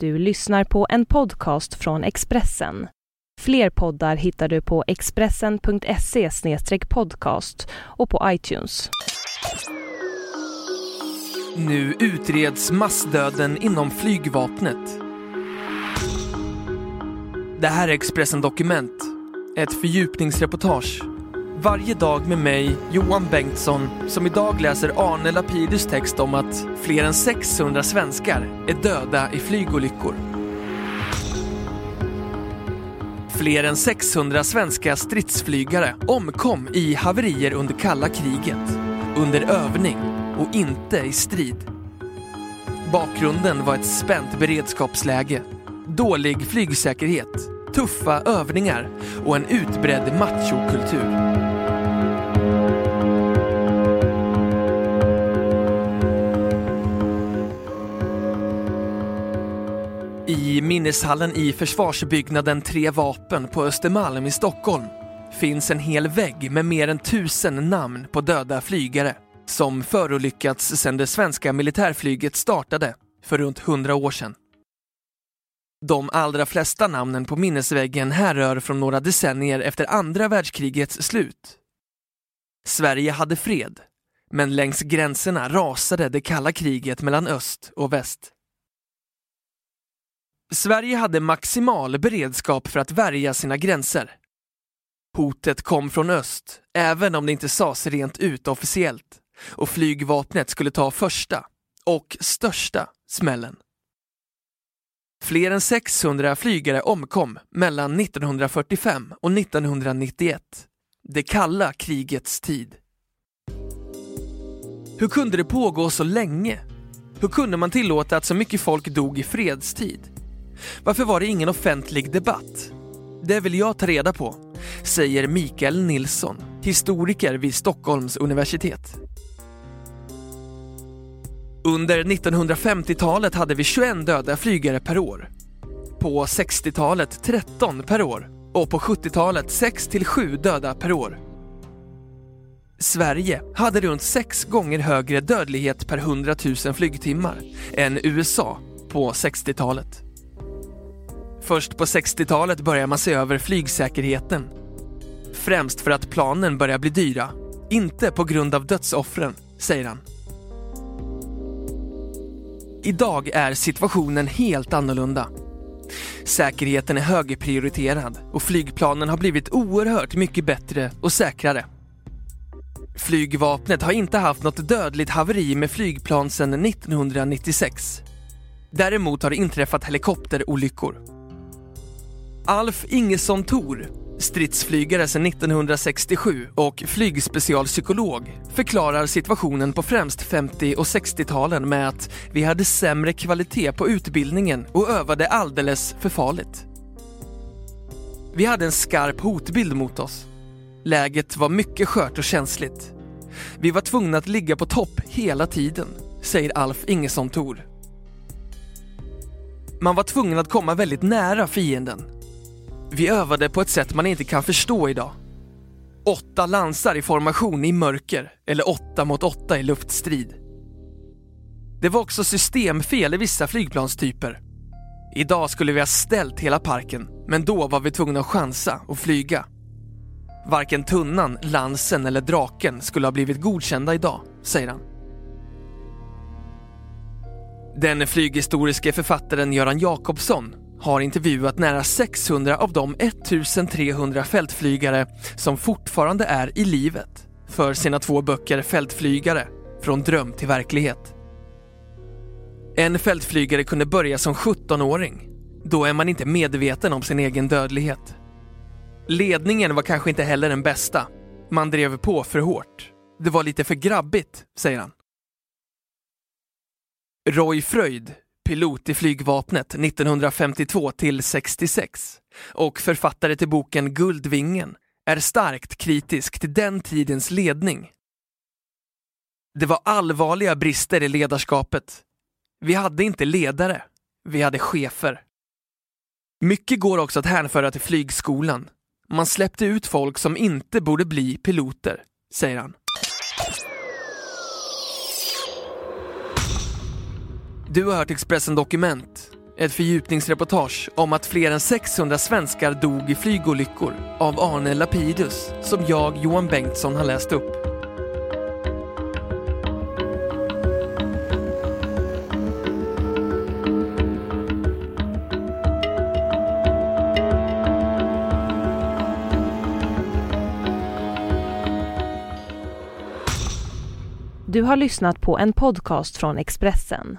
Du lyssnar på en podcast från Expressen. Fler poddar hittar du på expressen.se podcast och på iTunes. Nu utreds massdöden inom flygvapnet. Det här är Expressen Dokument, ett fördjupningsreportage. Varje dag med mig, Johan Bengtsson, som idag läser Arne Lapidus text om att fler än 600 svenskar är döda i flygolyckor. Fler än 600 svenska stridsflygare omkom i haverier under kalla kriget, under övning och inte i strid. Bakgrunden var ett spänt beredskapsläge, dålig flygsäkerhet, tuffa övningar och en utbredd machokultur. I minneshallen i försvarsbyggnaden Tre Vapen på Östermalm i Stockholm finns en hel vägg med mer än tusen namn på döda flygare som förolyckats sedan det svenska militärflyget startade för runt hundra år sedan. De allra flesta namnen på minnesväggen härrör från några decennier efter andra världskrigets slut. Sverige hade fred, men längs gränserna rasade det kalla kriget mellan öst och väst. Sverige hade maximal beredskap för att värja sina gränser. Hotet kom från öst, även om det inte sades rent ut officiellt, och flygvapnet skulle ta första, och största, smällen. Fler än 600 flygare omkom mellan 1945 och 1991, det kalla krigets tid. Hur kunde det pågå så länge? Hur kunde man tillåta att så mycket folk dog i fredstid? Varför var det ingen offentlig debatt? Det vill jag ta reda på, säger Mikael Nilsson, historiker vid Stockholms universitet. Under 1950-talet hade vi 21 döda flygare per år. På 60-talet 13 per år och på 70-talet 6 till 7 döda per år. Sverige hade runt sex gånger högre dödlighet per 100 000 flygtimmar än USA på 60-talet. Först på 60-talet börjar man se över flygsäkerheten. Främst för att planen börjar bli dyra, inte på grund av dödsoffren, säger han. Idag är situationen helt annorlunda. Säkerheten är högprioriterad och flygplanen har blivit oerhört mycket bättre och säkrare. Flygvapnet har inte haft något dödligt haveri med flygplan sedan 1996. Däremot har det inträffat helikopterolyckor. Alf Ingesson Thor, stridsflygare sedan 1967 och flygspecialpsykolog, förklarar situationen på främst 50 och 60-talen med att vi hade sämre kvalitet på utbildningen och övade alldeles för farligt. Vi hade en skarp hotbild mot oss. Läget var mycket skört och känsligt. Vi var tvungna att ligga på topp hela tiden, säger Alf Ingesson Thor. Man var tvungen att komma väldigt nära fienden vi övade på ett sätt man inte kan förstå idag. Åtta lansar i formation i mörker, eller åtta mot åtta i luftstrid. Det var också systemfel i vissa flygplanstyper. Idag skulle vi ha ställt hela parken, men då var vi tvungna att chansa och flyga. Varken Tunnan, Lansen eller Draken skulle ha blivit godkända idag, säger han. Den flyghistoriske författaren Göran Jakobsson har intervjuat nära 600 av de 1300 fältflygare som fortfarande är i livet för sina två böcker Fältflygare, från dröm till verklighet. En fältflygare kunde börja som 17-åring. Då är man inte medveten om sin egen dödlighet. Ledningen var kanske inte heller den bästa. Man drev på för hårt. Det var lite för grabbigt, säger han. Roy Fröjd, pilot i flygvapnet 1952 till 66 och författare till boken Guldvingen, är starkt kritisk till den tidens ledning. Det var allvarliga brister i ledarskapet. Vi hade inte ledare, vi hade chefer. Mycket går också att hänföra till flygskolan. Man släppte ut folk som inte borde bli piloter, säger han. Du har hört Expressen Dokument. Ett fördjupningsreportage om att fler än 600 svenskar dog i flygolyckor av Arne Lapidus som jag, Johan Bengtsson, har läst upp. Du har lyssnat på en podcast från Expressen.